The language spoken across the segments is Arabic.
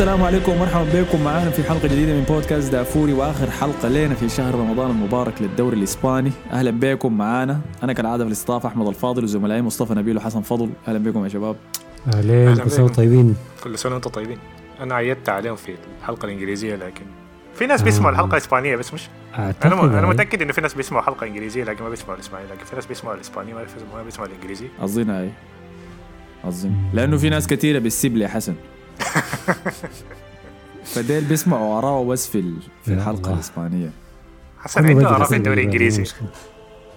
السلام عليكم ومرحبا بكم. معنا في حلقة جديدة من بودكاست دافوري وآخر حلقة لنا في شهر رمضان المبارك للدوري الإسباني. أهلا بكم معنا أنا كالعادة في الاستضافة أحمد الفاضل وزملائي مصطفى نبيل وحسن فضل. أهلا بكم يا شباب. أهلين أهلا كل سنة. طيبين؟ كل سنة وأنتم طيبين. أنا عيدت عليهم في الحلقة الإنجليزية لكن في ناس بيسمعوا الحلقة الإسبانية بس مش أنا م... أنا هاي. متأكد انه في ناس بيسمعوا حلقه انجليزيه لكن ما بيسمعوا الإسبانية لكن في ناس بيسمعوا الاسباني ما بيسمعوا- الإنجليزي. اظن هاي اظن لأنه في ناس كثيره بالسب لي حسن. فديل بيسمعوا آراءه بس في ال- في الحلقة الله. الإسبانية. حسن عنده آراء في الدوري لي، الإنجليزي.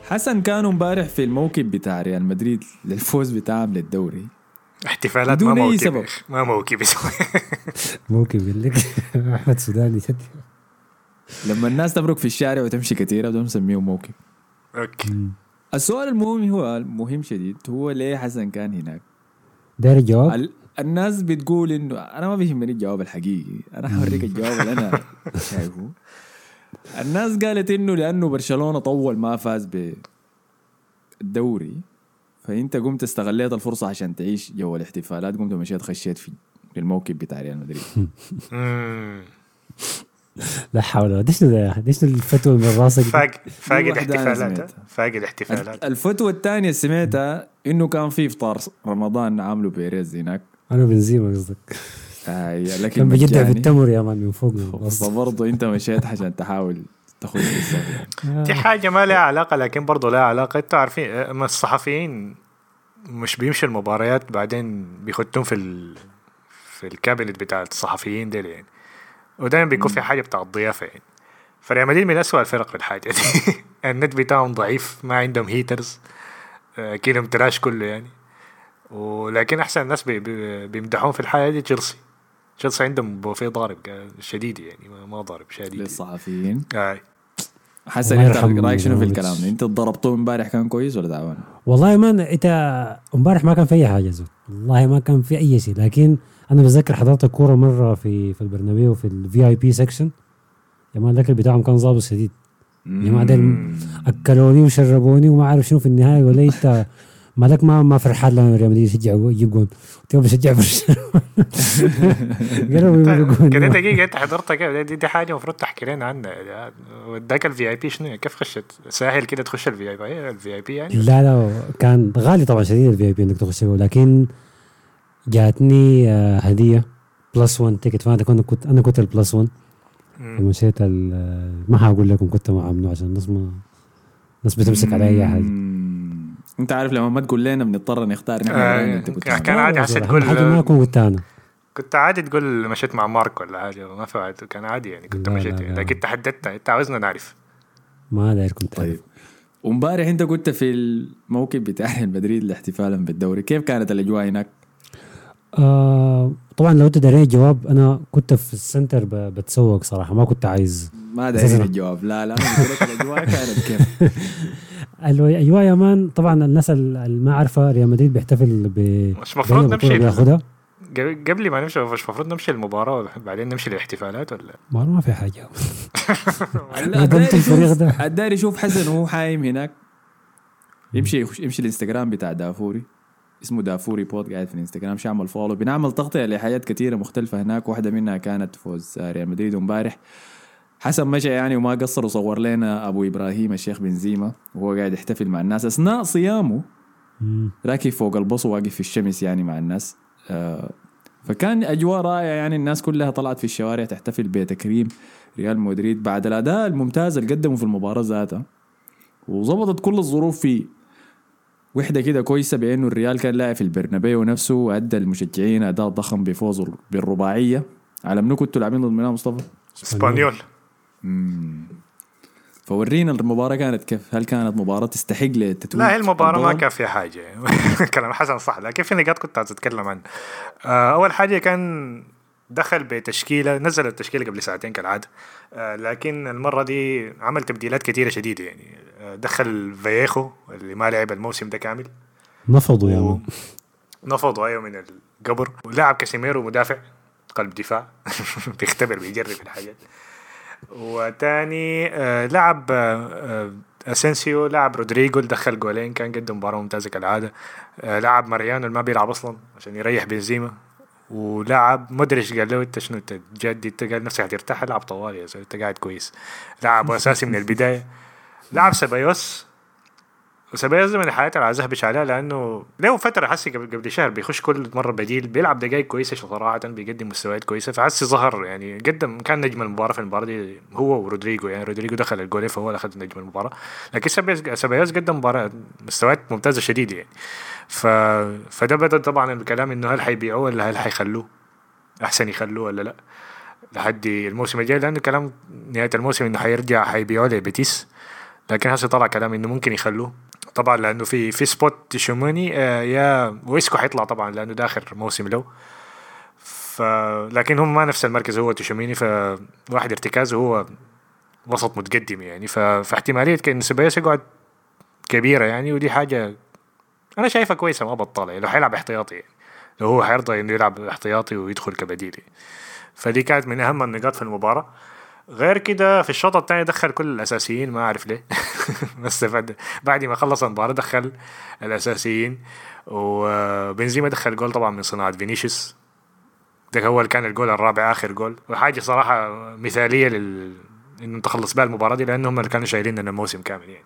حسن كانوا امبارح في الموكب بتاع ريال مدريد للفوز بتاعهم للدوري. احتفالات ما موكب. سبب. ما موكب. يقول لك أحمد سوداني لما الناس تبرك في الشارع وتمشي كثيرة بدهم يسميه موكب. Okay. السؤال المهم هو المهم شديد هو ليه حسن كان هناك؟ داير الجواب ال- الناس بتقول إنه أنا ما بيهمني الجواب الحقيقي. أنا حوريك الجواب اللي أنا شايفه. الناس قالت إنه لأنه برشلونة طول ما فاز بالدوري فأنت قمت استغليت الفرصة عشان تعيش جو الاحتفالات قمت مشيت خشيت في الموكب بتاع ريال مدريد. لا حول ولا ديش ده ديش الفتوى من راسك؟ دي؟ فاقد فاقد واحدة أنا احتفالات سمعتها. فاقد احتفالات الفتوى الثانية سمعتها إنه كان في إفطار رمضان عامله بيريز هناك. أنا بنزيما قصدك. آه لكن كان بجدع في مجاني. التمر يا مان من فوق. فبرضه أنت مشيت عشان تحاول السالفة. دي حاجة ما لها علاقة لكن برضه لها علاقة. أنتوا عارفين أما الصحفيين مش بيمشوا المباريات بعدين بيخدون في ال... في ال cabinet بتاع الصحفيين ديل يعني. ودايما بيكون في حاجة بتاع الضيافة يعني. فريال مدريد من أسوأ الفرق في الحاجة دي. النت بتاعهم ضعيف ما عندهم heaters آه، كلهم trash كله يعني. ولكن أحسن الناس بي بي بيمدحون في الحاجة دي تشيلسي. تشيلسي عندهم بوفيه ضارب شديد يعني ما- ما ضارب شديد. للصحفيين. آه. حسن انت رأيك شنو في. الكلام؟ أنت ضربته امبارح كان كويس ولا تعبان؟ والله man إنت امبارح ما كان في أي حاجة زود. والله ما كان في أي شيء. لكن أنا بتذكر حضرت الكورة مرة في في البرنابيو في ال VIP section يا man الأكل بتاعهم كان ظابط شديد. يا جماعة أكلوني وشربوني وما عارف شنو في النهاية ولا أنت مالك ما ما فرحان لما ريال مدريد يشجع يجيب جون تو بشجع برشلونة. جون. كده دقيقة انت حضرتها كده دي, دي حاجة المفروض تحكي لنا عنها. وداك ال VIP شنو كيف خشت؟ سهل كده تخش ال VIP ال VIP يعني؟ لا لا كان غالي طبعا شديد ال VIP إنك تخش لكن جاتني آه، هدية plus 1 ticket فأنا كنت كنت أنا كنت ال plus 1 مم. ومشيت ما حقول لكم كنت مع منو عشان الناس ما الناس بتمسك علي أي حاجة. انت عارف لما ما تقول لنا بنضطر نختار نحن آه، كان- عادي حسيت تقول- حاجة ما اكون كنت أنا كنت عادي تقول مشيت مع مارك ولا حاجة ما فعلت كان عادي يعني كنت لا، مشيت. لا، لا. لكن تحددت انت عاوزنا نعرف. ما داير كنت طيب. وامبارح انت كنت في الموكب بتاع ريال مدريد الاحتفالا بالدوري. كيف كانت الأجواء هناك؟ آه طبعا لو انت داري جواب أنا كنت في ال center ب- بتسوق صراحة ما كنت عايز ما أساساً. الجواب. لا لا أنا قلت لك الأجواء كانت كيف؟ الاجواء يا man. طبعا الناس اللي ما عارفه ريال مدريد بيحتفل ب مش مفروض بأي بطولة نمشي بياخدها. قبل قبل ما نمشي مش المفروض نمشي المباراة بعدين نمشي الاحتفالات ولا؟ ما ما في ندمت الداري الفريق يشوف- ده. الداري يشوف حسن وهو حايم هناك. يمشي يمشي الإنستغرام بتاع دافوري. اسمه دافوري بود قاعد في الإنستغرام شعمل فولو. بنعمل تغطية لحاجات كثيره مختلفة هناك. واحدة منها كانت فوز ريال مدريد امبارح. حسن مشى يعني وما قصر وصور لنا أبو إبراهيم الشيخ بنزيما وهو قاعد يحتفل مع الناس أثناء صيامه. راكب فوق البص وواقف في الشمس يعني مع الناس آه فكان أجواء رائعة يعني الناس كلها طلعت في الشوارع تحتفل بتكريم ريال مدريد بعد الأداء الممتاز اللي قدمه في المباراة ذاتها وظبطت كل الظروف في وحدة كده كويسة بأنه الريال كان لاعب في البرنابيو نفسه وأدى المشجعين أداء ضخم بفوزه بالرباعية على منو كنتوا لاعبين ضد مصطفى؟ إسبانيول فورينا المباراة كانت كيف؟ هل كانت مباراة تستحق للتتويج؟ لا هي المباراة ما؟ كان فيها حاجة. كلام حسن صح لكن في نقاط كنت عايز أتكلم عنها آه، أول حاجة كان دخل بتشكيلة نزل التشكيلة قبل ساعتين كالعادة. آه، لكن المرة دي عمل تبديلات كثيرة شديدة يعني. آه، دخل فييخو اللي ما لعب الموسم ده كامل. نفضوا يا و- نفضوا أيوه من القبر. ولعب كاسيميرو مدافع قلب دفاع. بيختبر بيجرب الحاجات. وتاني آه لعب آه آه أسينسيو لعب رودريجو دخل جولين كان قدم مباراة ممتازة كالعادة. لعب ماريانو اللي ما بيلعب أصلا عشان يريح بنزيما. ولعب مودريتش قال له أنت شنو أنت جدي أنت قال نفسك هترتاح العب طوالي يا أنت قاعد كويس. لعب أساسي من البداية. لعب سبايوس وسبايوس ده من الحالات اللي عايز اهبش عليها لأنه له فترة حسي قبل شهر بيخش كل مرة بديل بيلعب دقائق كويسة صراحة بيقدم مستويات كويسة فحسي ظهر يعني قدم كان نجم المباراة في المباراة دي هو ورودريجو يعني رودريجو دخل الجول فهو اللي أخذ نجم المباراة. لكن سبايوس قدم مباراة مستويات ممتازة شديدة يعني. ف... فده بدأ طبعا الكلام إنه هل حيبيعوه ولا هل حيخلوه؟ أحسن يخلوه ولا لأ؟ لحد الموسم الجاي لأنه كلام نهاية الموسم إنه حيرجع حيبيعوه لبيتيس. لكن هسه طلع كلام إنه ممكن يخلوه. طبعا لأنه في في spot تشواميني آه يا وإيسكو حيطلع طبعا لأنه ده اخر موسم له ف لكن هم ما نفس المركز هو تشواميني فواحد ارتكاز وهو وسط متقدم يعني. ف... فاحتمالية ان سيبايوس يقعد كبيرة يعني ودي حاجة أنا شايفها كويسة ما بطالة يعني. لو حيلعب احتياطي يعني. لو هو حيرضى إنه يلعب احتياطي ويدخل كبديل يعني. فدي كانت من أهم النقاط في المباراة. غير كده في الشوط الثاني دخل كل الأساسيين ما أعرف ليه. بس بعد بعد ما خلص المباراة دخل الأساسيين. وبنزيما دخل جول طبعا من صناعة فينيسيوس. ده هو كان الجول الرابع آخر جول. وحاجة صراحة مثالية لل إنه تخلص بها المباراة دي لأنهم اللي كانوا شايلين لنا الموسم كامل يعني.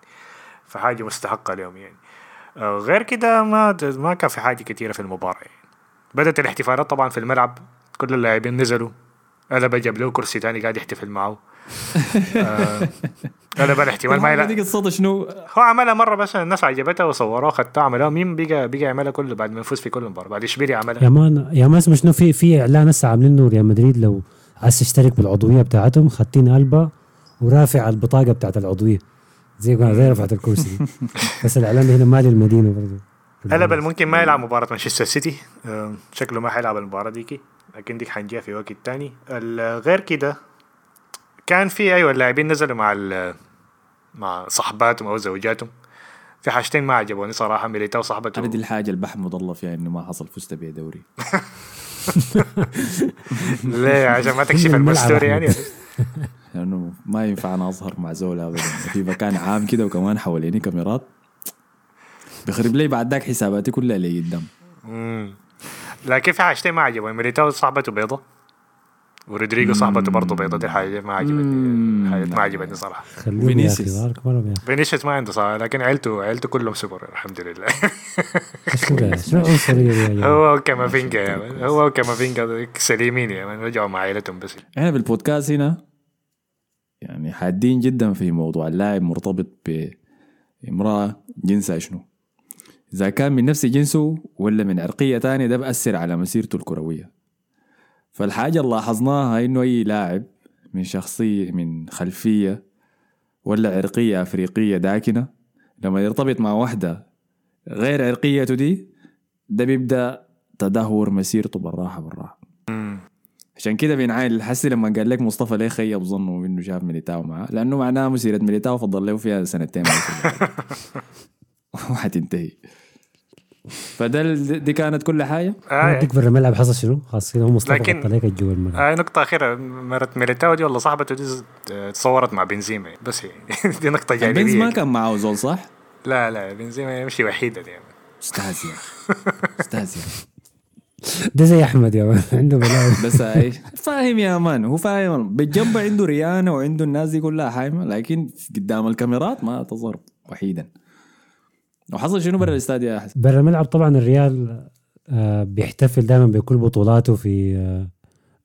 فحاجة مستحقة لهم يعني. غير كده ما ما كان في حاجة كثيره في المباراة يعني. بدأت الاحتفالات طبعا في الملعب. كل اللاعبين نزلوا. قلب جاب له كرسي تاني قاعد يحتفل معه. آه قلب الاحتمال. ما دي قصته شنو؟ هو عملها مرة بس الناس عجبتها وصوروها خدتها عملها مين بقى بقى يعملها كله بعد ما يفوز في كل مباراة؟ بعد إشبيليا عملها. يا مان يا مان اسمه شنو؟ في في إعلان هسه عاملينه ريال مدريد لو عايز تشترك بالعضوية بتاعتهم خاتين قلبه ورافع البطاقة بتاعت العضوية. زي زي رفعت الكرسي. بس الإعلان هنا مالي المدينة برضه قلب ممكن ما يلعب مباراة مانشستر سيتي. آه شكله ما حيلعب المباراة ديكي. لكن ديك حنجيها في وقت تاني. غير كده كان في أيوه اللاعبين نزلوا مع مع صحباتهم أو زوجاتهم. في حاجتين ما عجبوني صراحة ميليتاو صاحبته. أنا دي الحاجة اللي بحمد الله فيها إنه ما حصل فزت بيه دوري ليه؟ عشان ما تكشف المستوري يعني؟ لأنه ما ينفع أنا أظهر مع زول ابدا. في مكان عام كده وكمان حواليني كاميرات. بخرب لي بعد ذاك حساباتي كلها اللي قدام. لكن في حاجتين ما عجبوني ميليتاو صاحبته بيضة. ورودريجو صاحبته برضه بيضة. دي حاجة ما عجبتني. حاجة ما عجبتني صراحة. فينيسيوس. فينيسيوس ما عنده صراحة لكن عيلته عيلته كلهم سوبر الحمد لله. عنصرية هو وكامافينجا يا هو وكامافينجا سليمين يا رجعوا مع عائلتهم بس. إحنا بالبودكاست هنا يعني حادين جدا في موضوع اللاعب مرتبط بامرأة جنسها شنو؟ إذا كان من نفس جنسه ولا من عرقية تانية ده بأثر على مسيرته الكروية. فالحاجة اللي لاحظناها إنه أي لاعب من شخصية من خلفية ولا عرقية أفريقية داكنة لما يرتبط مع واحدة غير عرقيته دي ده بيبدأ تدهور مسيرته بالراحة بالراحة. عشان كده بينعاين الحسي لما قال لك مصطفى ليه خيب ظنه إنه شاف ميليتاو معاه لأنه معناه مسيرة ميليتاو فضل له فيها سنتين وحتنتهي فده دي كانت كل حاجة. آه ديك برا الملعب حصل شنو؟ خاصين هو مصطفى لكن عليك جوا الملعب. آه نقطة أخيرة. مرت ميليتاو دي والله صاحبته دي تصورت مع بنزيما. بس هي دي نقطة جانبية بنز ما كان معاه زول صح؟ لا لا بنزيما يمشي وحيدا يعني أستاذ يا أستاذ يا ده زي أحمد يا man عنده بلاوي. بس اي فاهم يا man هو فاهم. بالجنب عنده ريانة وعنده الناس دي كلها حايمة لكن قدام الكاميرات ما تظهر وحيدا. وحصل شنو برا الاستاد يا حسن؟ برا الملعب طبعا الريال آه بيحتفل دائما بكل بطولاته في آه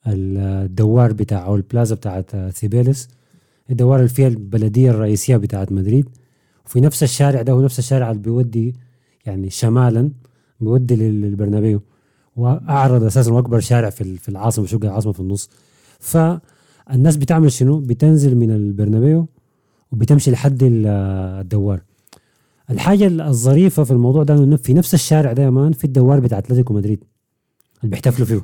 الدوار بتاع أو البلازا بتاعت آه سيبيلس الدوار اللي فيها البلدية الرئيسية بتاعت مدريد. وفي نفس الشارع ده هو نفس الشارع اللي بيودي يعني شمالا بيودي للبرنابيو. وأعرض أساسا وأكبر شارع في في العاصمة شو العاصمه في النص. فالناس بتعمل شنو؟ بتنزل من البرنابيو وبتمشي لحد الدوار. الحاجة الظريفة في الموضوع ده إنه في نفس الشارع ده يا man في الدوار بتاع أتلتيكو مدريد. اللي بيحتفلوا فيه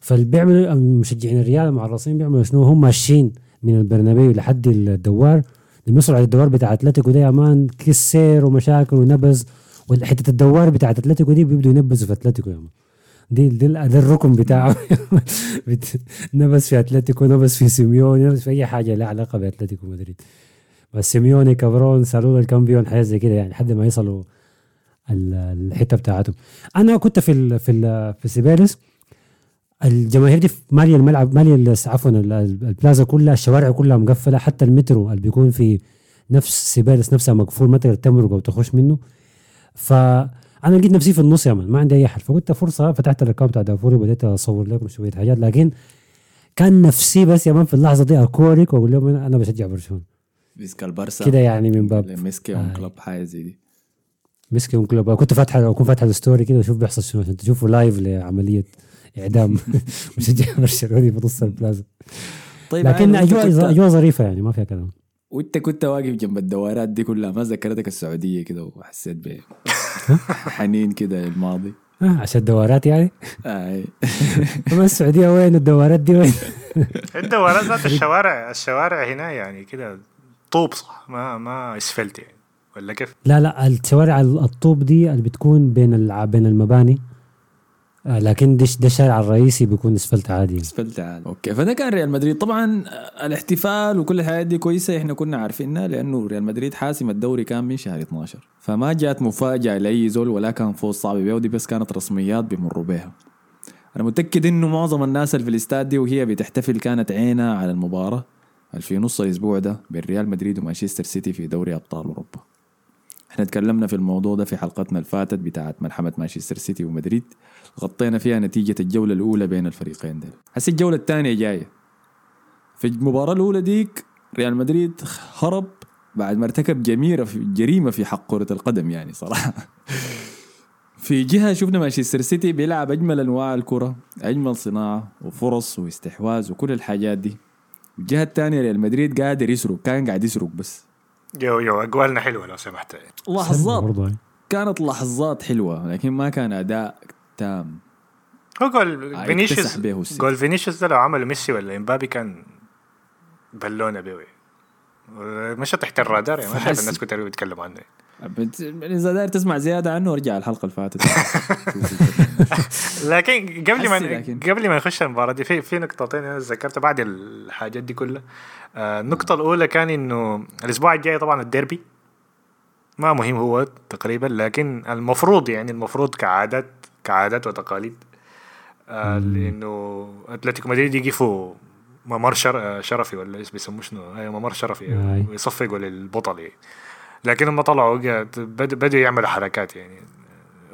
فاللي بيعملوا مشجعين الريال المعرصين بيعملوا شنو؟ هم ماشيين من البرنابيو لحد الدوار. لما يوصلوا على الدوار بتاع أتلتيكو ده يا man تكسير ومشاكل ونبز وحتة الدوار بتاعت أتلتيكو دي بيبدوا ينبزوا في أتلتيكو يا man. دي دي ده الركن بتاعه. نبز في أتلتيكو نبز في سيميوني نبز في أي حاجة لها علاقة بأتلتيكو مدريد. بس سيميوني cabrón saluda al campeón حاجة زي كده يعني لحد ما يصلوا الحتة بتاعتهم. أنا كنت في ال في ال في سيبيليس الجماهير دي مالية الملعب مالية ال- عفوا ال- ال- البلازا كلها الشوارع كلها مقفلة حتى المترو اللي بيكون في نفس سيبيليس نفسها مقفول ما تقدر تمرق أو تخش منه. فانا لقيت نفسي في النص يا man ما عندي أي حل. فقلت فرصة فتحت ال account بتاع دافوري وبديت أصور لكم شوية حاجات. لكن كان نفسي بس يا man في اللحظة دي أكورك وأقول لهم أنا بشجع برشلونة. Visca el Barça كده يعني من باب. més que آه. un club حاجة زي دي. més que un club. كنت فاتحه أكون فاتحه ال story كده وأشوف بيحصل شنو. عشان تشوفوا live لعملية إعدام. مشجع برشلوني في نص البلازا. طيب لكن وانت أجواء أجواء ظريفة يعني ما فيها كلام. وأنت كنت واقف جنب الدوارات دي كلها ما ذكرتك السعودية كده وحسيت بحنين كده للماضي آه عشان الدوارات يعني؟ آه. أما السعودية وين؟ الدوارات دي وين؟ الدورات ذات الشوارع الشوارع هنا يعني كده. طوب صح؟ ما ما اسفلت يعني. ولا كيف؟ لا لا الشوارع الطوب دي اللي بتكون بين الع- بين المباني. آه لكن ده ده الشارع الرئيسي بيكون اسفلت عادي اسفلت عادي. okay فده كان ريال مدريد. طبعا آه، الاحتفال وكل الحاجات دي كويسة إحنا كنا عارفينها لأنه ريال مدريد حاسم الدوري كان من شهر 12 فما جات مفاجأة لأي زول ولا كان فوز صعب بيه ودي بس كانت رسميات بيمروا بها أنا متأكد إنه معظم الناس اللي في الاستاد دي وهي بتحتفل كانت عينها على المباراة. في نص الأسبوع ده بين ريال مدريد ومانشستر سيتي في دوري أبطال أوروبا. إحنا تكلمنا في الموضوع ده في حلقتنا الفاتت بتاعت ملحمة مانشستر سيتي ومدريد. غطينا فيها نتيجة الجولة الأولى بين الفريقين دول هسه الجولة الثانية جاية. في المباراة الأولى ديك ريال مدريد هرب بعد ما ارتكب جميرة في جريمة في حق كرة القدم يعني صراحة. في جهة شفنا مانشستر سيتي بيلعب أجمل أنواع الكرة أجمل صناعة وفرص واستحواذ وكل الحاجات دي. الجهة الثانية ريال مدريد قادر يسرق كان قاعد يسرق بس. يو يو اقوالنا حلوة لو سمحت. لحظات. كانت لحظات حلوة لكن ما كان أداء تام. هو جول آه، فينيسيوس. جول فينيسيوس ده لو عمله ميسي ولا إمبابي كان بلونه بيه مشى تحت الرادار يعني ما شايف الناس كتير بيتكلموا عنه. إذا داير تسمع زيادة عنه ارجع الحلقة اللي فاتت لكن قبل ما. قبل ما نخش المباراة دي في في نقطتين أنا ذكرتها بعد الحاجات دي كلها. آه، النقطة الأولى كان إنه الأسبوع الجاي طبعا الديربي ما مهم هو تقريبا لكن المفروض يعني المفروض كعادات كعادات وتقاليد آه، لإنه أتلتيكو مدريد يقفوا ممر شر... شرفي ولا إيش بيسموه شنو؟ أيوه ممر شرفي أي. ويصفقوا للبطل يعني. لكن هم طلعوا بدوا يعملوا حركات يعني.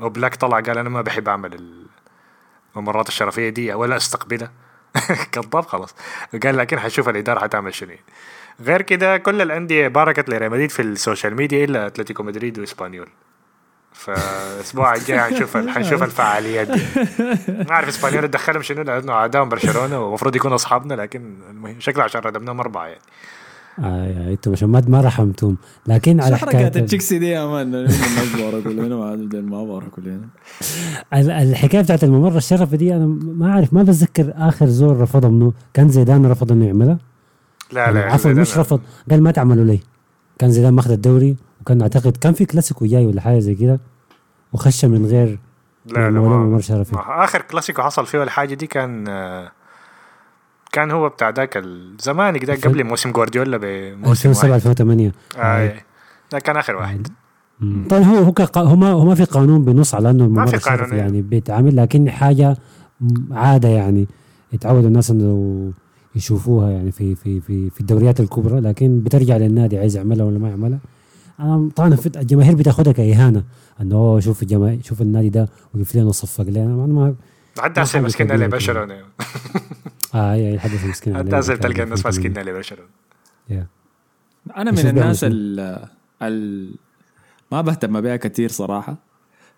أوبلاك طلع قال أنا ما بحب أعمل ال- الممرات الشرفية دي ولا أستقبلها. كذاب خلاص. قال لكن حشوف الإدارة حتعمل شنو يعني. غير كده كل الأندية باركت لريال مدريد في ال social media إلا أتلتيكو مدريد وإسبانيول. فالاسبوع الجاي حنشوف حنشوف الفعاليات دي. ما اعرف اسبانيول تدخلهم شنو لأنه اعدائهم برشلونة ومفروض يكونوا أصحابنا لكن المهم شكله عشان ردمناهم أربعة يعني. آه أنتم عشان ما رحمتم لكن على شو حركات حكاية ال- التشيكسي دي يا مان؟ ما بورا كلنا ال- الحكاية بتاعت الممر الشرفي دي أنا ما أعرف ما بتذكر آخر زور رفضها منه. كان زيدان رفض إنه يعملها؟ لا لا عفوا مش رفض قال ما تعملوا لي. كان زيدان ماخذ الدوري. وكان أعتقد كان في كلاسيكو جاي ولا حاجة زي كده وخش من غير لا لا ما شرفي. ما آخر كلاسيكو حصل فيه الحاجة دي كان كان هو بتاع ذاك الزمان كده قبل موسم جوارديولا بموسم 2007 واحد. 2008 آه ده كان آخر واحد. مم. طبعا هو هو كق- هو ما هو ما في قانون بنص على إنه الممر في قانون، يعني بيتعامل لكن حاجة عادة يعني يتعودوا الناس إنه يشوفوها يعني في في في في الدوريات الكبرى لكن بترجع للنادي عايز يعملها ولا ما يعملها. أنا طبعا في الجماهير بتاخدها كإهانة. إنه أوه شوف الجماهير شوف النادي ده وقف لنا وصفق لنا. أنا ما حتى حاجة مسكنا كبيرة لبرشلونه آه هي الحدث مسكين حتى عليه. هسه تلقى الناس في ماسكيننا لبرشلونه يا. أنا من الناس. ال ال ما بهتم بها كتير صراحة.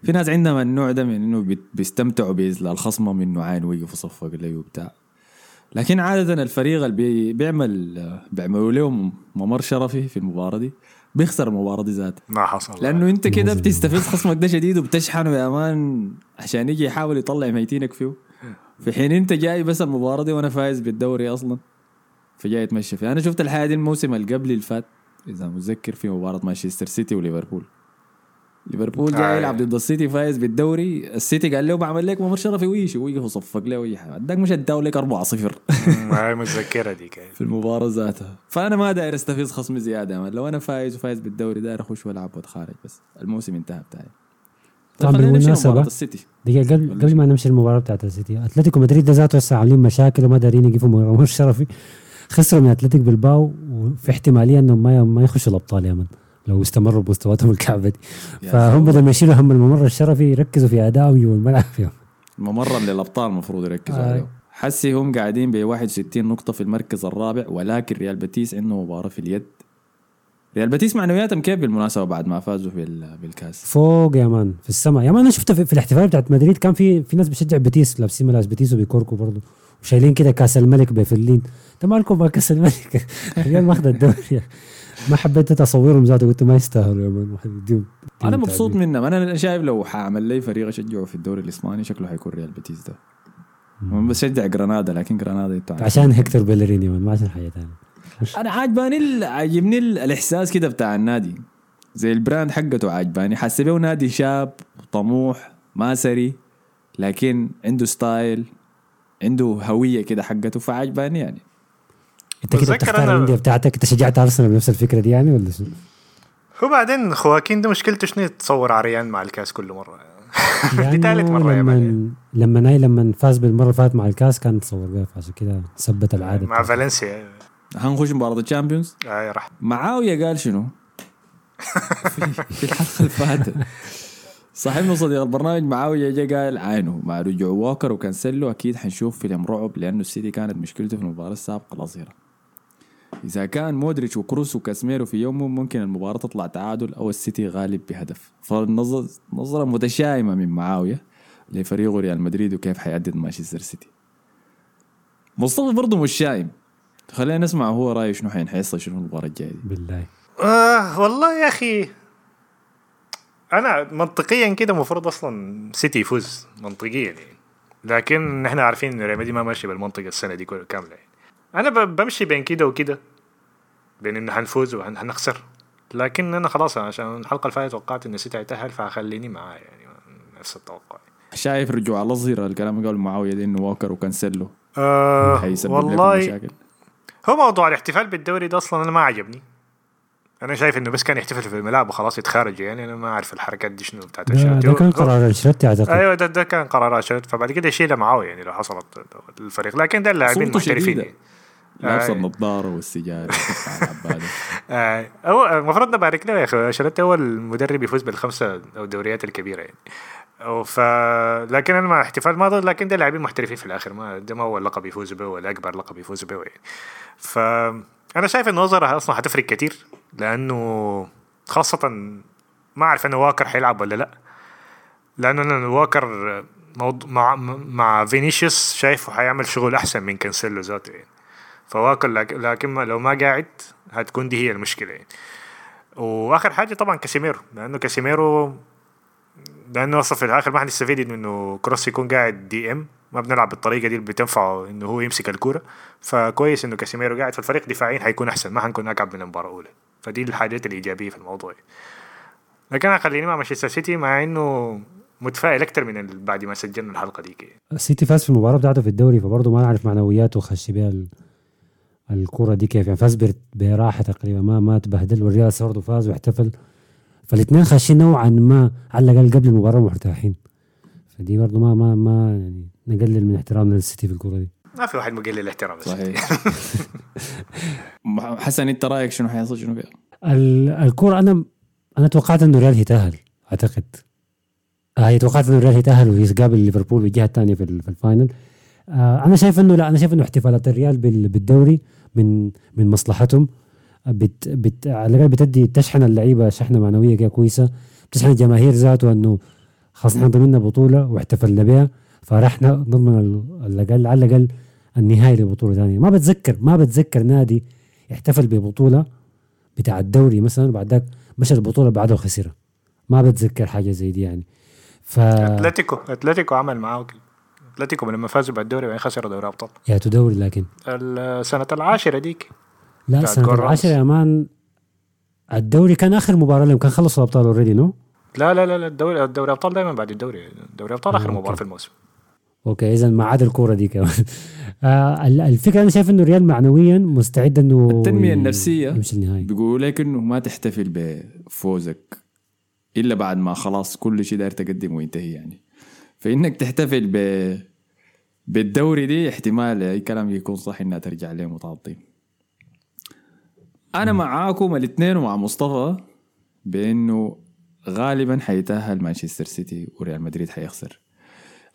في ناس عندهم النوع ده من إنه بيستمتعوا الخصم منه عين ويقف وصفق لي وبتاع. لكن عادة الفريق اللي بي بيعمل بيعملوا له ممر شرفي في المباراة دي بيخسر المباراة دي ذاتها. ما حصل. لأنه أنت كده بتستفز خصمك ده شديد وبتشحنه يا مان عشان يجي يحاول يطلع ميتينك فيه. في حين أنت جاي بس المباراة دي وأنا فايز بالدوري أصلا فجاي يتمشى فيها أنا شفت الحاجة دي الموسم اللي قبل اللي فات إذا متذكر في مباراة مانشستر سيتي وليفربول. ليفربول جاي آه. يلعب ضد السيتي فايز بالدوري. السيتي قال له بعمل لك ممر شرفي ويجي ويقف وصفق له ويجي اداك مش اداه لك 4-0 مم، هاي متذكرة دي كيف في المباراة ذاتها. فأنا ما داير أستفيز خصمي زيادة يا man لو أنا فايز وفايز بالدوري داير أخش وألعب وأتخارج بس. الموسم انتهى بتاعي. طبعاً بالمناسبة- دقيقة قبل قبل ما نمشي. المباراة بتاعت السيتي أتلتيكو مدريد ده ذاته هسه عاملين مشاكل وما دارين يقفوا مرمى الشرفي خسروا من اتلتيك بالباو وفي احتمالية انهم ما ما يخشوا الأبطال يا من لو استمروا بمستوياتهم الكعبة دي. فهم بدل ما يشيلوا هم الممر الشرفي يركزوا في أدائهم جوا الملعب فيهم ممرا للأبطال المفروض يركزوا آه. عليه حسي هم قاعدين ب 61 نقطة في المركز الرابع ولكن ريال بيتيس عنده مباراة في اليد. ريال بيتيس معنوياتهم كيف بالمناسبة بعد ما فازوا بال- بالكاس؟ فوق يا man في السماء. يا man أنا شفت في, الاحتفال بتاعت مدريد كان في في ناس بتشجع بيتيس لابسين ملابس بيتيس وبيكوركوا برضه وشايلين كده كاس الملك بفلين انت مالكم كاس الملك؟ الريال ماخذ الدوري. ما حبيت تصورهم ذاته قلت ما يستاهلوا يا man أنا مبسوط. منهم. أنا شايف لو حأعمل لي فريق أشجعه في الدوري الإسباني شكله حيكون ريال بيتيس ده. بشجع جرانادا لكن جرانادا. عشان هيكتور بيلرين يا man ما عشان حاجة ثانية أنا عاجباني ال- عاجبني ال- الإحساس كده بتاع النادي. زي ال brand حقته عاجباني. حاسس بيه نادي شاب طموح ما ثري لكن عنده style عنده هوية كده حقته فعجباني يعني. انت كده بتختار أنا- الاندية بتاعتك. انت شجعت أرسنال بنفس الفكرة دي يعني ولا شنو؟ هو بعدين خواكين ده مشكلته شنو؟ تصور عريان مع الكاس كل مرة. دي ثالث مرة يا man لما لما ناي لما فاز بالمرة اللي فاتت مع الكاس كان تصور بها فعشان كده ثبت العادة مع. فالنسيا. هنخش مباراة ال Champions؟ آه راح. معاوية قال شنو؟ في, الحلقة اللي فاتت. صاحبنا صديق البرنامج معاوية جا قال عينه. مع رجوع ووكر وكانسيلو أكيد حنشوف فيلم رعب لأنه السيتي كانت مشكلته في المباراة السابقة الأظهرة إذا كان مودريتش وكروس وكاسميرو في يومهم ممكن المباراة تطلع تعادل أو السيتي غالب بهدف. فالنظر نظرة متشائمة من معاوية لفريقه ريال مدريد وكيف حيعدد مانشستر سيتي. مصطفى برضه مش شايم. خلينا نسمع هو رأيه شنو حين حيحصل شنو المباراة الجاية دي. بالله. آه والله يا أخي أنا منطقيا كده المفروض أصلا سيتي يفوز منطقيا يعني. لكن إحنا عارفين إن ريال مدريد ما ماشي بالمنطقة السنة دي كاملة يعني. أنا بمشي بين كده وكده. بين إنه حنفوز وحنخسر لكن أنا خلاص عشان الحلقة اللي فاتت توقعت ان سيتي هيتاهل فخليني معاه يعني نفس التوقع شايف رجوع الأظهرة الكلام اللي قاله معاوية ده إنه ووكر وكانسيلو آه حيسبب لكم والله مشاكل هو موضوع الاحتفال بالدوري ده أصلا أنا ما عجبني. أنا شايف إنه بس كان يحتفل في الملعب وخلاص يتخارج يعني أنا ما أعرف الحركات دي شنو بتاعت ده, أنشيلوتي. ده كان قرار أنشيلوتي اعتقد أيوه ده, ده كان قرار أنشيلوتي. فبعد كده يشيلها معاه يعني لو حصلت الفريق. لكن ده اللاعبين محترفين يعني. لابس العبادة. آه، هو المفروض نبارك له يا أخي. انشيلوتي هو المدرب يفوز بالخمسة أو الدوريات الكبيرة يعني. ف لكن أنا مع احتفال ما ضد لكن ده لاعبين محترفين في الآخر. ما ده ما هو اللقب يفوز به ولا أكبر لقب يفوز به يعني. ف أنا شايف انه نظرة أصلا حتفرق كتير لأنه خاصة ما أعرف إنه واكر حيلعب ولا لأ. لأنه أنا واكر. مع مع فينيسيوس شايفه حيعمل شغل أحسن من كانسيلو ذاته يعني. فواكر لك- لكن لو ما قاعد هتكون دي هي المشكلة. يعني وآخر حاجة طبعا كاسيميرو لأنه كاسيميرو لأنه أصلا في الآخر ما حنستفيد إنه كروس يكون قاعد DM. ما بنلعب بالطريقة دي اللي بتنفعه إنه هو يمسك الكورة. فكويس إنه كاسيميرو قاعد في الفريق دفاعيا حيكون أحسن ما حنكون اكعب من المباراة الأولى. فدي الحاجات الإيجابية في الموضوع. لكن أنا خليني مع مانشستر سيتي مع إنه متفائل أكثر من بعد ما سجلنا الحلقة دي السيتي فاز في المباراة بتاعته في الدوري فبرضه ما نعرف معنوياته خش بها ال- الكرة دي كيف يعني؟ فاز بر- براحة تقريبا ما ما تبهدل والريال برضه فاز واحتفل. فالاثنين خاشين نوعا ما على الأقل قبل المباراة مرتاحين. فدي برضه ما ما ما يعني نقلل من احترامنا للسيتي في الكرة دي. ما في واحد مقلل الاحترام للسيتي. صحيح. حسن أنت رأيك شنو حيحصل شنو فيها؟ ال- الكرة أنا أنا توقعت إنه الريال هيتأهل أعتقد. آه توقعت إنه الريال هيتأهل ويقابل ليفربول بالجهة الثانية في, ال- في ال final. آه أنا شايف إنه لا أنا شايف إنه احتفالات الريال بال- بالدوري من من مصلحتهم. بت بت على الأقل بتدي تشحن اللعيبة شحنة معنوية كده كويسة. بتشحن الجماهير ذاته إنه خلاص إحنا ضمننا بطولة واحتفلنا بها فراح نضمن ال- على الأقل على الأقل النهايه لبطولة ثانية. ما بتذكر ما بتذكر نادي يحتفل ببطولة بتاع الدوري مثلا وبعد ذاك مشى البطولة بعدها وخسرها. ما بتذكر حاجة زي دي يعني. ف أتلتيكو أتلتيكو عمل معاه كده. أتلتيكو لما فازوا بالدوري بعدين خسروا دوري أبطال. يا دوري لكن. السنة العاشرة ديك. لا بتاعت سنه جول العاشرة. يا مان الدوري كان آخر مباراة لهم كان خلصوا الابطال اوريدي نو لا لا لا لا الدوري الدوري أبطال دائما بعد الدوري. دوري أبطال آخر آه، مباراة. في الموسم. أوكي اذا ما عاد الكورة دي كمان آه ال- الفكرة أنا شايف إنه الريال معنويا مستعد إنه التنمية ي- النفسية يمشي النهائي بيقولوا لك إنه ما تحتفل بفوزك إلا بعد ما خلاص كل شيء داير تقدم وينتهي يعني. فإنك تحتفل ب بالدوري دي احتمال أي كلام يكون صح إنها ترجع ليه متعطين أنا معاكم الاثنين ومع مصطفى بإنه غالبا حيتأهل مانشستر سيتي وريال مدريد حيخسر.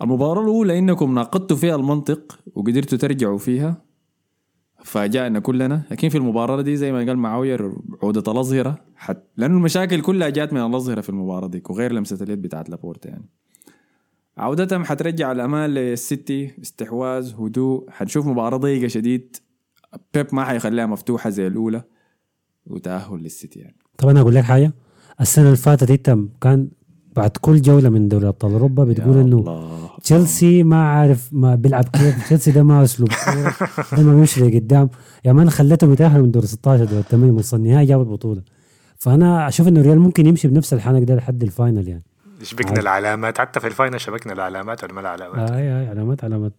المباراة الأولى إنكم ناقضتوا فيها المنطق وقدرتوا ترجعوا فيها فاجأنا كلنا. لكن في المباراة دي زي ما قال معاوية عودة الأظهرة. حت... لأنه المشاكل كلها جات من الأظهرة في المباراة دي وغير لمسة اليد بتاعت لابورتا يعني. عودتهم حترجع الأمان للسيتي استحواذ هدوء. حنشوف مباراة ضيقة شديد. بيب ما حيخليها مفتوحة زي الأولى. وتأهل للسيتي يعني. طب أنا أقول لك حاجة. السنة اللي فاتت انت كان بعد كل جولة من دوري ابطال أوروبا بتقول إنه. تشيلسي ما عارف ما بيلعب كيف. تشيلسي ده ما أسلوب ده ما بيمشي لقدام. يا man خليتهم يتاهلوا من دور 16 دور 8 نص النهائي جابوا البطولة. فأنا أشوف إنه الريال ممكن يمشي بنفس الحنك ده لحد ال final يعني. شبكنا العلامات حتى في ال final شبكنا العلامات ولا ما العلامات؟ اي اي علامات علامات.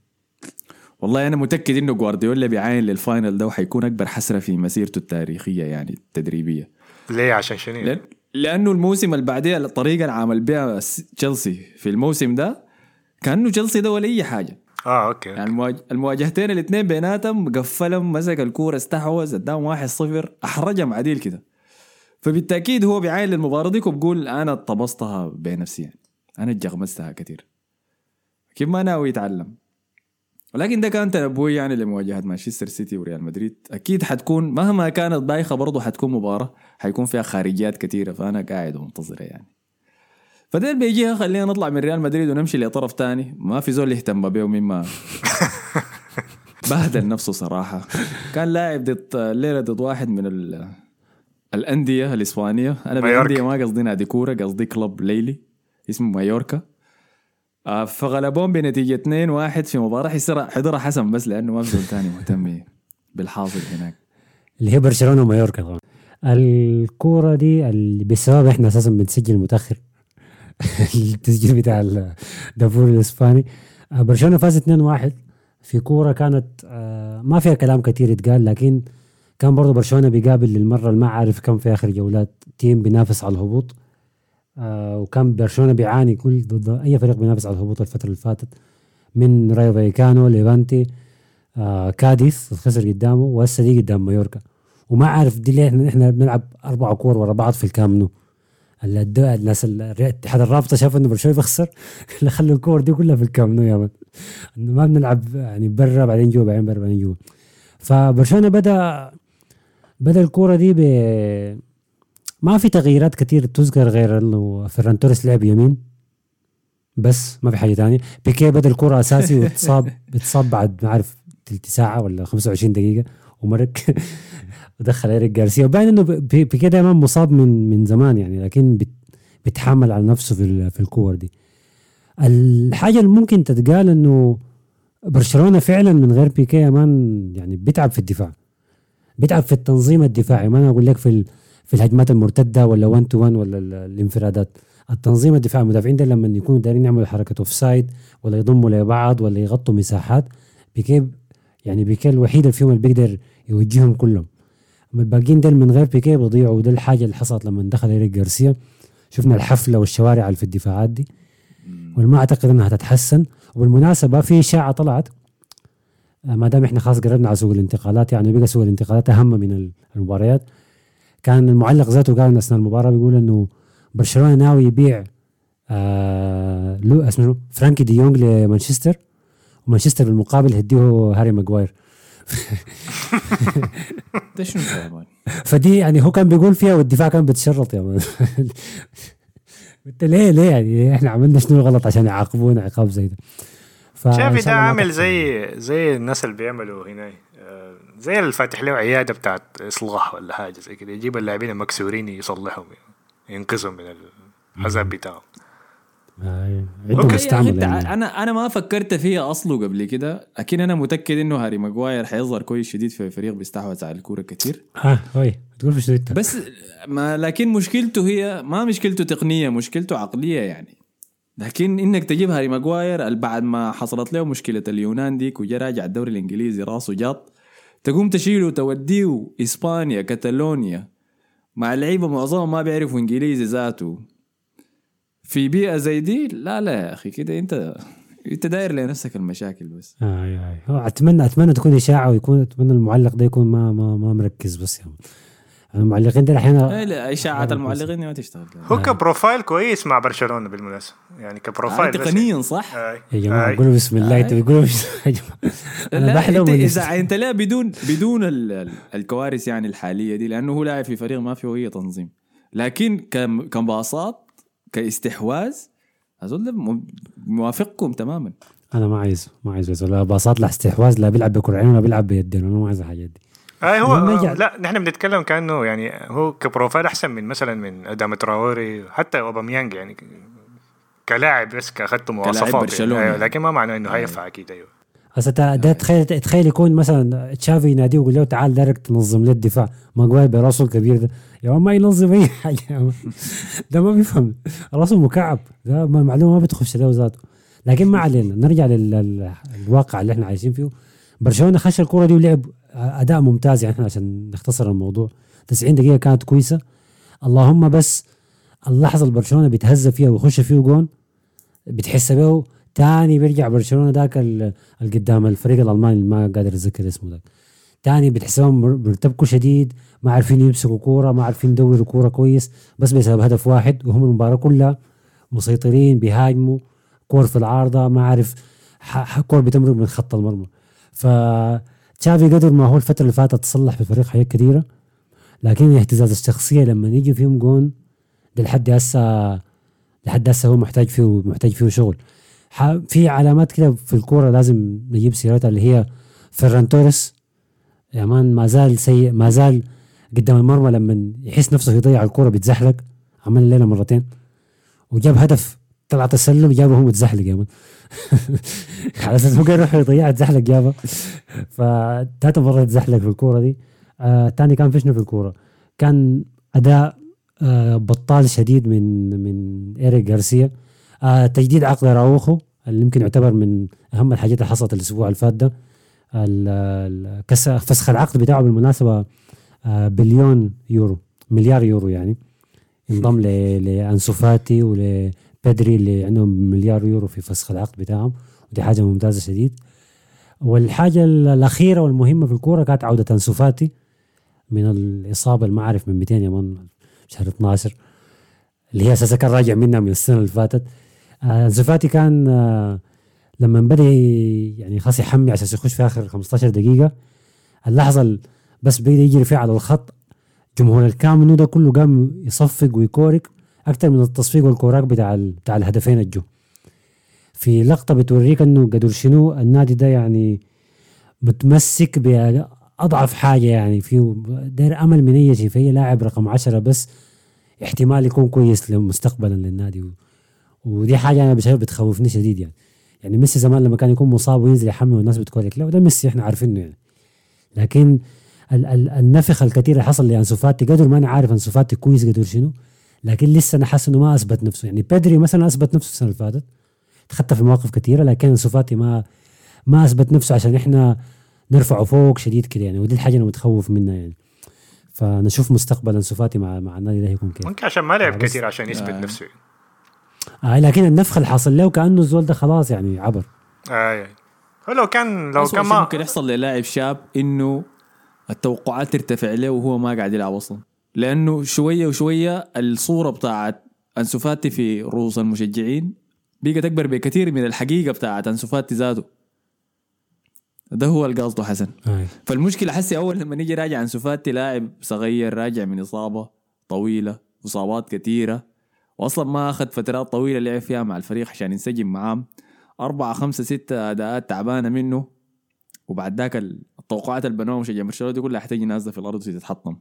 والله أنا متأكد إنه جوارديولا بيعاين لل final ده وحيكون أكبر حسرة في مسيرته التاريخية يعني التدريبية. ليه؟ عشان شنو؟ لأن لأنه الموسم اللي بعديه الطريقة اللي عمل بها تشيلسي في الموسم ده كأنه تشيلسي ده ولا أي حاجة. آه أوكي يعني المواج- المواجهتين الاثنين بيناتهم قفلهم مسك الكورة استحوذ اداهم 1-0 أحرجهم عديل كده. فبالتأكيد هو بيعاين للمباراه دي وبقول أنا طبستها بنفسي يعني أنا اتجغمستها كثير كيف ما ناوي يتعلم. ولكن ده كان تنبؤي يعني لمواجهة مانشستر سيتي وريال مدريد. أكيد حتكون مهما كانت بايخة برضه حتكون مباراة. حيكون فيها خارجيات كثيره فأنا قاعد ومنتظرها يعني. فديل بيجيها. خلينا نطلع من ريال مدريد ونمشي لطرف تاني. ما في زول يهتم به مما بهدل نفسه صراحة. كان لاعب ضد الليلة ضد واحد من ال... الأندية الإسبانية. أنا مايوركا. بالأندية ما قصدي نادي كورة قصدي كلوب ليلي اسمه مايوركا. آه، فغلبوهم بنتيجة 2-1 في مباراة. حسرها حضرها حسن بس لأنه ما في زول تاني مهتم بالحاصل هناك. اللي هي برشلونة ومايوركا طبعا. الكورة دي اللي بسبب إحنا أساسا بنسجل متأخر. التسجيل بتاع الدافور الإسباني. آه، برشلونة فاز 2-1 في كورة كانت آه، ما فيها كلام كثير يتقال لكن كان برضه برشلونة بيقابل للمرة اللي ما عارف كم في آخر جولات. team بينافس على الهبوط. آه، وكان برشلونة بيعاني كل ضد أي فريق بينافس على الهبوط الفترة اللي فاتت. من رايو فايكانو ليفانتي آه كاديس خسر قدامه وهسه دي قدام مايوركا. وما عارف دي ليه إحنا بنلعب أربع كور ورا بعض في الكامنو. الناس ال- اتحاد الرابطة شاف إنه برشلونة بيخسر. خلوا الكور دي كلها في الكامنو يا man. إنه ما بنلعب يعني برا بعدين جوا بعدين برا بعدين جوا. فبرشلونة بدأ بدا الكورة دي ب ما في تغييرات كتير تذكر غير إنه فيران توريس لعب يمين. بس ما في حاجة تانية. بيكي بدا الكرة أساسي واتصاب. اتصاب بعد ما عارف تلت ساعة ولا 25 دقيقة. ومرق ودخل إيريك جارسيا وباين إنه بي- بيكي دائما مصاب من من زمان يعني. لكن بيتحمل على نفسه في ال- في الكور دي. الحاجة اللي ممكن تتقال إنه برشلونة فعلا من غير بيكي يا man يعني بيتعب في الدفاع. بيتعب في التنظيم الدفاعي. ما أنا أقول لك في ال- في الهجمات المرتدة ولا 1 to 1 ولا ال- الانفرادات. التنظيم الدفاعي المدافعين ده لما يكونوا دايرين يعملوا حركة offside ولا يضموا لبعض ولا يغطوا مساحات بيكي يعني بيكي الوحيد اللي فيهم اللي بيقدر يوجههم كلهم. أما الباقيين دول من غير بيكي بيضيعوا وده الحاجة اللي حصلت لما دخل إيريك جارسيا شفنا الحفلة والشوارع اللي في الدفاعات دي. وما أعتقد إنها تتحسن وبالمناسبة في إشاعة طلعت. ما دام إحنا خلاص قربنا على سوق الانتقالات يعني بقى سوق الانتقالات أهم من المباريات كان المعلق ذاته قال أثناء المباراة بيقول إنه برشلونة ناوي يبيع آه لو اسمه؟ فرانكي دي يونغ لمانشستر ومانشستر بالمقابل هديه هاري ماجواير ده شنو؟ فدي يعني هو كان بيقول فيها والدفاع كان بيتشرط يا مان انت ليه ليه يعني إحنا عملنا شنو غلط عشان يعاقبونا عقاب زي ده شافي ده عامل. زي زي الناس اللي بيعملوا هنا آه، زي اللي فاتح له عيادة بتاعت إصلاح ولا حاجة زي كده. يجيب اللاعبين المكسورين يصلحهم ينقذهم من العذاب بتاعهم. آه، عندهم يعني. أنا أنا ما فكرت فيها أصله قبل كده. لكن أنا متأكد إنه هاري ماجواير حيظهر كويس شديد في فريق بيستحوذ على الكورة كتير. ها هوي تقول في انت بس ما لكن مشكلته هي ما مشكلته تقنية مشكلته عقلية يعني. لكن إنك تجيب هاري ماجواير بعد ما حصلت له مشكلة اليونان ديك وجا راجع الدوري الإنجليزي راسه جاط تقوم تشيله وتوديه إسبانيا كتالونيا مع لعيبه معظمهم ما بيعرفوا إنجليزي ذاته. في بيئة زي دي؟ لا لا يا أخي كده أنت أنت داير لنفسك المشاكل بس. اي اي هو أتمنى أتمنى تكون إشاعة ويكون أتمنى المعلق ده يكون ما ما ما مركز بس يعني المعلقين إيه أحيانا لا اشاعات المعلقين ما تشتغل. هو ك profile كويس مع برشلونة بالمناسبة. يعني كبروفايل بس. تقنيا صح؟ آي. يا جماعة آي. قولوا بسم الله أنتوا بتقولوا بسم يا جماعة أنا لا بحلم أنت إذا أنت لا بدون بدون ال- ال- الكوارث يعني الحالية دي لأنه هو لاعب في فريق ما فيه أي تنظيم. لكن كم- كانباصات كاستحواذ م- موافقكم تماما. أنا ما عايز ما عايز بس ولا باصات لا استحواذ لا بيلعب بكرعين ولا بيلعب بيدين. أنا ما عايز الحاجات دي. اي هو لما يجي- لا نحن بنتكلم كأنه يعني هو كبروفايل أحسن من مثلا من ادام تراوري حتى أوباميانج يعني كلاعب بس اخذته مواصفات يعني. أيوة يعني. لكن ما معناه إنه هينفع أكيد أيوه. هسه ده تخيل تخيل يكون مثلا تشافي يناديه ويقول له تعال direct تنظم لي الدفاع. ماجواير براسه الكبير ده. يا ما ينظم أي حاجة. ده ما بيفهم. راسه مكعب. ده ما- معلومة ما بتخش له ذاته. لكن ما علينا. نرجع للواقع اللي إحنا عايشين فيه. برشلونة خش الكره دي ولعب أداء ممتاز يعني إحنا عشان نختصر الموضوع. 90 دقيقة كانت كويسة. اللهم بس اللحظة اللي برشلونة بيتهزى فيها ويخش فيه جون بتحس به تاني بيرجع برشلونة ذاك ال- اللي قدام الفريق الألماني اللي ما قادر اتذكر اسمه ذاك. تاني بتحسهم مر- بيرتبكوا شديد ما عارفين يمسكوا كورة ما عارفين يدوروا كورة كويس بس بسبب هدف واحد وهم المباراة كلها مسيطرين بيهاجموا كور في العارضة ما عارف كور بتمرق من خط المرمى. فتشافي قدر ما هو الفترة اللي فاتت تصلح في الفريق حاجات كثيره لكن الاهتزاز الشخصية لما يجي فيهم جون لحد هسه لحد هسه هو محتاج فيه محتاج فيه شغل. في علامات كده في الكورة لازم نجيب سيرتها اللي هي فيران توريس. يا مان ما زال سيء ما زال قدام المرمى لما يحس نفسه يضيع الكورة بيتزحلق. عمل الليلة مرتين. وجاب هدف طلع تسلل جابه هو متزحلق على أساس قاعد يروح يضيعها تزحلق جابها فتالت مره تزحلق في الكورة دي. آه تاني كان فيشنو في الكورة. كان أداء آه بطال شديد من من إيريك جارسيا آه تجديد عقد أراوخو اللي يمكن يعتبر من أهم الحاجات اللي حصلت الأسبوع اللي فات ده. فسخ العقد بتاعه بالمناسبة آه بليون يورو مليار يورو يعني. انضم ل- لأنسو ولبيدري اللي عندهم مليار يورو في فسخ العقد بتاعهم ودي حاجة ممتازة شديد. والحاجة ال- الأخيرة والمهمة في الكورة كانت عودة انسو فاتي من الإصابة اللي ما من 200 يا مان شهر 12 اللي هي أساسا كان راجع منها من السنة اللي فاتت. آه فاتي كان آه لما بدأ يعني خلاص يحمي عشان يخش في آخر 15 دقيقة اللحظة بس بدا يجري فيها على الخط جمهور الكامب نو ده كله قام يصفق ويكورك. أكثر من التصفيق والكوراك بتاع بتاع الهدفين الجو. في لقطة بتوريك إنه قدر شنو النادي ده يعني متمسك بأضعف حاجة يعني. فيه داير أمل من أي شيء في لاعب رقم عشرة بس احتمال يكون كويس مستقبلا للنادي. ودي حاجة أنا بشايف بتخوفني شديد يعني. يعني ميسي زمان لما كان يكون مصاب وينزل يحمي والناس بتقول لا ده ميسي إحنا عارفينه يعني. لكن ال- ال- النفخ الكثير اللي حصل لأنسو فاتي قدر ما أنا عارف أنسو فاتي كويس قدر شنو؟ لكن لسه أنا حاسس إنه ما أثبت نفسه. يعني بيدري مثلا أثبت نفسه السنة اللي فاتت. تخطى في مواقف كثيرة لكن أنسو فاتي ما ما أثبت نفسه عشان إحنا نرفعه فوق شديد كده يعني. ودي الحاجة أنا متخوف منها يعني. فنشوف مستقبل أنسو فاتي مع مع النادي ده هيكون كيف. ممكن عشان ما لعب آه، كثير عشان يثبت آه. نفسه. آه لكن النفخ اللي حاصل له كأنه الزول ده خلاص يعني عبر. آه هو لو كان لو أسوأ كان ما ممكن يحصل للاعب شاب إنه التوقعات ترتفع له وهو ما قاعد يلعب أصلا؟ لأنه شوية وشوية الصورة بتاعت أنسو فاتي في رؤوس المشجعين بقت أكبر بكثير من الحقيقة بتاعت أنسو فاتي ذاته. ده هو اللي قصده حسن. آه. فالمشكلة حسي أول لما نيجي راجع أنسو فاتي لاعب صغير راجع من إصابة طويلة إصابات كثيرة واصلا ما أخذ فترات طويلة لعب فيها مع الفريق عشان ينسجم معاه أربعة خمسة ستة أداءات تعبانة منه. وبعد ذاك التوقعات اللي بنوها مشجع برشلونة دي كلها حتجي نازلة في الأرض وتتحطم.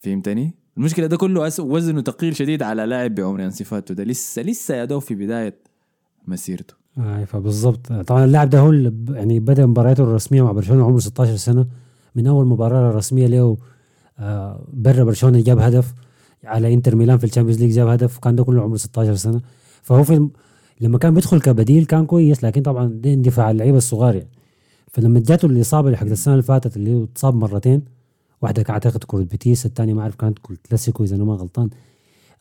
فهمتني؟ المشكلة ده كله وزنه ثقيل شديد على لاعب بعمر انسو فاتي ده. لسه لسه يا دوب في بداية مسيرته. آه فبالضبط طبعا اللاعب ده هو اللي يعني بدأ مبارياته الرسمية مع برشلونة عمره 16 سنة. من أول مباراة رسمية له آه برا برشلونة جاب هدف. على إنتر ميلان في ال Champions League جاب هدف. وكان ده كله عمره 16 سنة. فهو في الم... لما كان بيدخل كبديل كان كويس لكن طبعا ده اندفاع اللعيبة الصغار يعني. فلما جاته الإصابة اللي حقت السنة اللي فاتت اللي هو اتصاب مرتين واحدة اعتقد كرة بيتيس الثانية ما أعرف كانت كلاسيكو إذا أنا ما غلطان.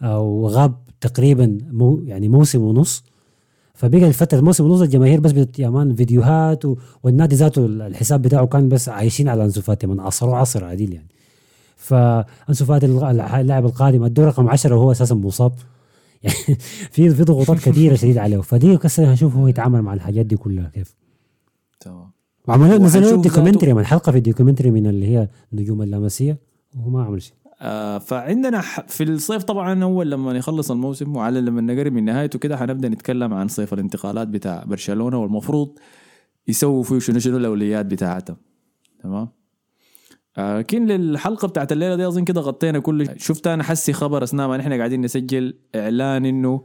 أو غاب تقريبا مو يعني موسم ونص. فبقى الفترة الموسم ونص الجماهير بس بت يا مان فيديوهات و... والنادي ذاته الحساب بتاعه كان بس عايشين على أنسو فاتي من عصروا عصر عديل يعني. فانسو فاتي اللاعب القادم الدور رقم 10 وهو أساسا مصاب. يعني في في ضغوطات كثيرة شديد عليه. فدي قصة هنشوف هو يتعامل مع الحاجات دي كلها كيف. وعملوا نزلوا دوكيومنتري من حلقه في ال documentary من اللي هي النجوم اللامسيه وهو ما عمل شيء. آه فعندنا في الصيف طبعا أول لما يخلص الموسم وعلى لما نقرب من نهايته كده حنبدأ نتكلم عن صيف الانتقالات بتاع برشلونة والمفروض يسووا فيه شنو شنو الأولويات بتاعتهم. تمام؟ آه، لكن للحلقة بتاعت الليلة دي أظن كده غطينا كل. شفت أنا حسي خبر أثناء ما نحن قاعدين نسجل إعلان إنه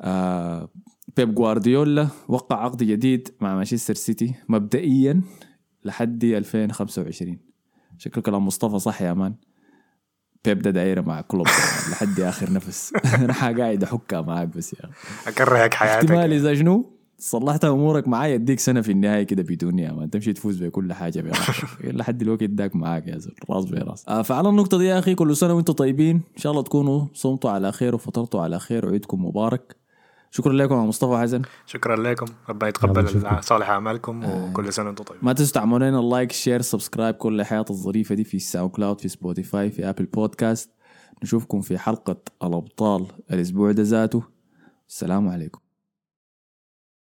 آه بيب جوارديولا وقع عقد جديد مع مانشستر سيتي مبدئيا لحد 2025 شكله كلام مصطفى صح يا مان. بيب ده دايرة مع كلوب لحد آخر نفس. أنا قاعد أحكيها معاك بس يا أخي. أكرهك حياتك. احتمال إذا شنو؟ صلحت أمورك معايا أديك سنة في النهاية كده بدون يا مان. تمشي تفوز بكل حاجة لحد الوقت داك معاك يا زول راس براس آه فعلى النقطة دي يا أخي كل سنة وأنتم طيبين. إن شاء الله تكونوا صمتوا على خير وفطرتوا على خير وعيدكم مبارك. شكرا لكم يا مصطفى حسن. شكرا لكم. ربنا يتقبل. صالح أعمالكم وكل سنة وأنتم طيبين. ما تنسوا تعملوا لنا ال like share subscribe كل الحياة الظريفة دي في ساوند كلاود في سبوتيفاي في ابل بودكاست نشوفكم في حلقة الأبطال الأسبوع ده ذاته. السلام عليكم.